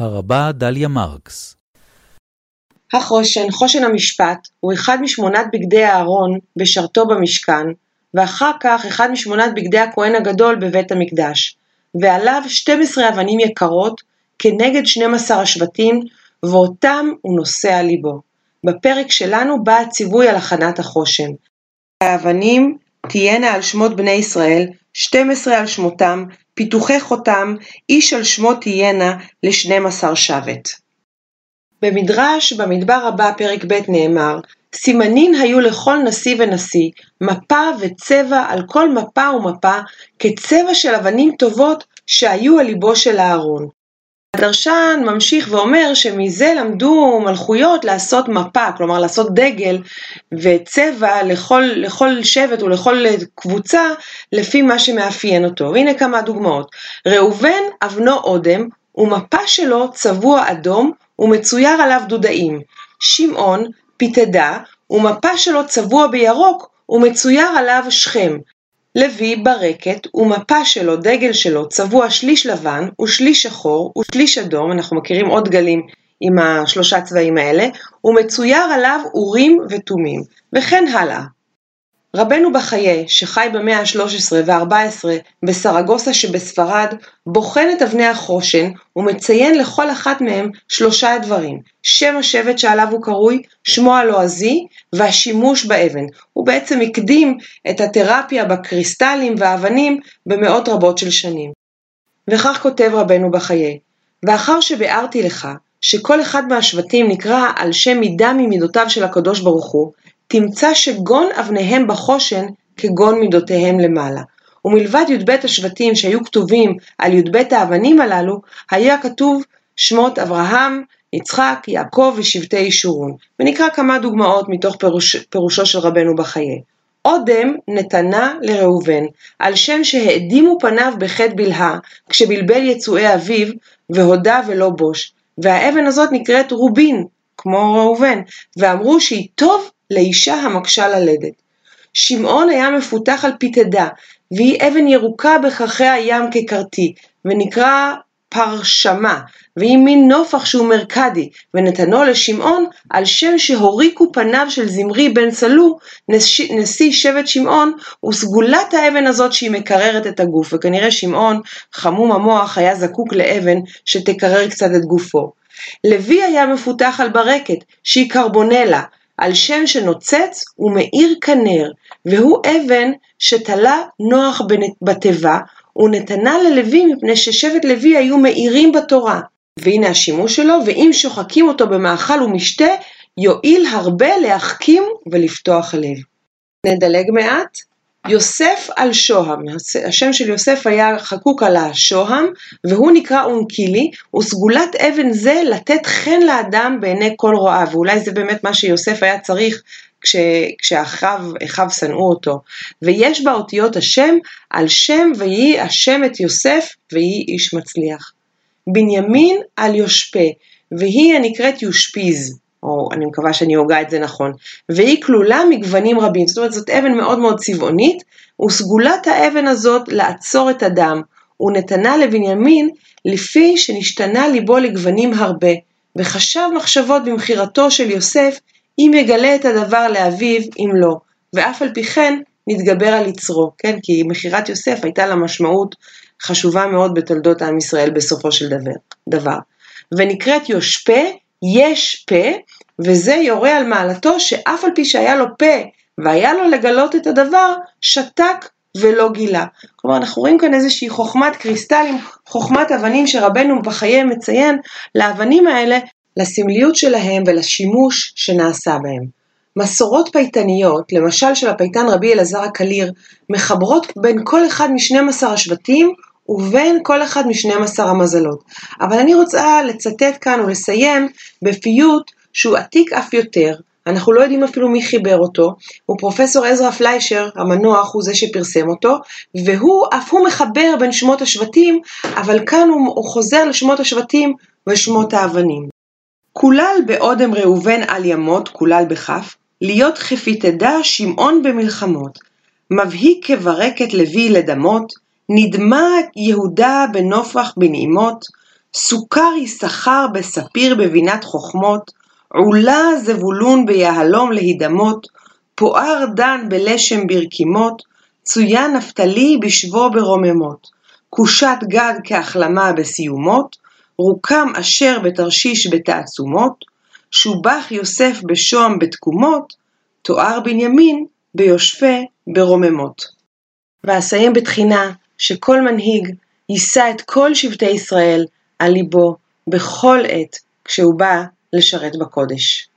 הרבה דליה מרקס החושן, חושן המשפט, הוא אחד משמונת בגדי אהרון בשרתו במשכן, ואחר כך אחד משמונת בגדי הכהן הגדול בבית המקדש, ועליו 12 אבנים יקרות כנגד 12 השבטים, ואותם הוא נושא על ליבו. בפרק שלנו בא הציווי על הכנת החושן. האבנים תהיינה על שמות בני ישראל, 12 על שמותם, פיתוחי חותם, איש על שמו תהיינה ל-12 שבט. במדרש במדבר הבא פרק ב' נאמר סימנין היו לכל נשיא ונשיא, מפה וצבע על כל מפה ומפה, כצבע של אבנים טובות שהיו על ליבו של אהרון. הדרשן ממשיך ואומר שמזה למדו מלכויות לעשות מפה, כלומר לעשות דגל וצבע לכל, לכל שבט ולכל קבוצה לפי מה שמאפיין אותו. והנה כמה דוגמאות. ראובן אבנו אודם ומפה שלו צבוע אדום ומצויר עליו דודאים. שמעון פיתדה ומפה שלו צבוע בירוק ומצויר עליו שכם. לוי ברקת ומפה שלו, דגל שלו, צבוע שליש לבן ושליש שחור ושליש אדום, אנחנו מכירים עוד גלים עם השלושה צבעים האלה, ומצויר עליו אורים ותומים, וכן הלאה. רבנו בחיי, שחי במאה ה-13 וה-14 בסרגוסה שבספרד, בוחן את אבני החושן ומציין לכל אחת מהם שלושה דברים, שם השבט שעליו הוא קרוי, שמו הלועזי והשימוש באבן. הוא בעצם הקדים את התרפיה בקריסטלים והאבנים במאות רבות של שנים. וכך כותב רבנו בחיי, ואחר שביארתי לך שכל אחד מהשבטים נקרא על שם מידה ממידותיו של הקדוש ברוך הוא, תמצא שגון אבניהם בחושן כגון מידותיהם למעלה. ומלבד י"ב השבטים שהיו כתובים על י"ב האבנים הללו, היה כתוב שמות אברהם, יצחק, יעקב ושבטי ישורון. ונקרא כמה דוגמאות מתוך פירוש, פירושו של רבנו בחיי. אודם נתנה לראובן, על שם שהאדימו פניו בחטא בלהה, כשבלבל יצואי אביו, והודה ולא בוש. והאבן הזאת נקראת רובין, כמו ראובן, ואמרו שהיא טוב לאישה המקשה ללדת. שמעון היה מפותח על פיתדה, והיא אבן ירוקה בכרכי הים כקרתי, ונקרא פרשמה, והיא מין נופח שהוא מרקדי, ונתנו לשמעון על שם שהוריקו פניו של זמרי בן סלו, נשיא שבט שמעון, וסגולת האבן הזאת שהיא מקררת את הגוף, וכנראה שמעון, חמום המוח, היה זקוק לאבן שתקרר קצת את גופו. לוי היה מפותח על ברקת, שהיא קרבונלה, על שם שנוצץ ומאיר כנר, והוא אבן שתלה נוח בתיבה, ונתנה ללוי מפני ששבט לוי היו מאירים בתורה. והנה השימוש שלו, ואם שוחקים אותו במאכל ומשתה, יועיל הרבה להחכים ולפתוח הלב. נדלג מעט. יוסף על שוהם, השם של יוסף היה חקוק על השוהם, והוא נקרא אונקילי, וסגולת אבן זה לתת חן לאדם בעיני כל רועיו, ואולי זה באמת מה שיוסף היה צריך כש, כשאחיו שנאו אותו. ויש בה אותיות השם, על שם ויהי השם את יוסף, ויהי איש מצליח. בנימין על יושפה, והיא הנקראת יושפיז. או אני מקווה שאני הוגה את זה נכון, והיא כלולה מגוונים רבים, זאת אומרת זאת אבן מאוד מאוד צבעונית, וסגולת האבן הזאת לעצור את הדם, ונתנה לבנימין לפי שנשתנה ליבו לגוונים הרבה, וחשב מחשבות במכירתו של יוסף, אם יגלה את הדבר לאביו, אם לא, ואף על פי כן נתגבר על יצרו, כן? כי מכירת יוסף הייתה לה משמעות חשובה מאוד בתולדות עם ישראל בסופו של דבר. דבר. ונקראת יושפה יש פה, וזה יורה על מעלתו שאף על פי שהיה לו פה והיה לו לגלות את הדבר, שתק ולא גילה. כלומר, אנחנו רואים כאן איזושהי חוכמת קריסטלים, חוכמת אבנים שרבנו בחיי מציין לאבנים האלה, לסמליות שלהם ולשימוש שנעשה בהם. מסורות פייטניות, למשל של הפייטן רבי אלעזר הקליר, מחברות בין כל אחד מ-12 השבטים ובין כל אחד מ-12 המזלות. אבל אני רוצה לצטט כאן ולסיים בפיוט שהוא עתיק אף יותר, אנחנו לא יודעים אפילו מי חיבר אותו, הוא פרופסור עזרא פליישר המנוח הוא זה שפרסם אותו, והוא אף הוא מחבר בין שמות השבטים, אבל כאן הוא, הוא חוזר לשמות השבטים ושמות האבנים. כולל באודם ראובן על ימות, כולל בכף, להיות חפיתדה שמעון במלחמות, מבהיק כברקת לוי לדמות, נדמה יהודה בנופח בנעימות, סוכר יששכר בספיר בבינת חוכמות, עולה זבולון ביהלום להידמות, פוער דן בלשם ברקימות, צוין נפתלי בשבו ברוממות, כושת גד כהחלמה בסיומות, רוקם אשר בתרשיש בתעצומות, שובח יוסף בשוהם בתקומות, תואר בנימין ביושפה ברוממות. ואסיים בתחינה שכל מנהיג יישא את כל שבטי ישראל על ליבו בכל עת כשהוא בא לשרת בקודש.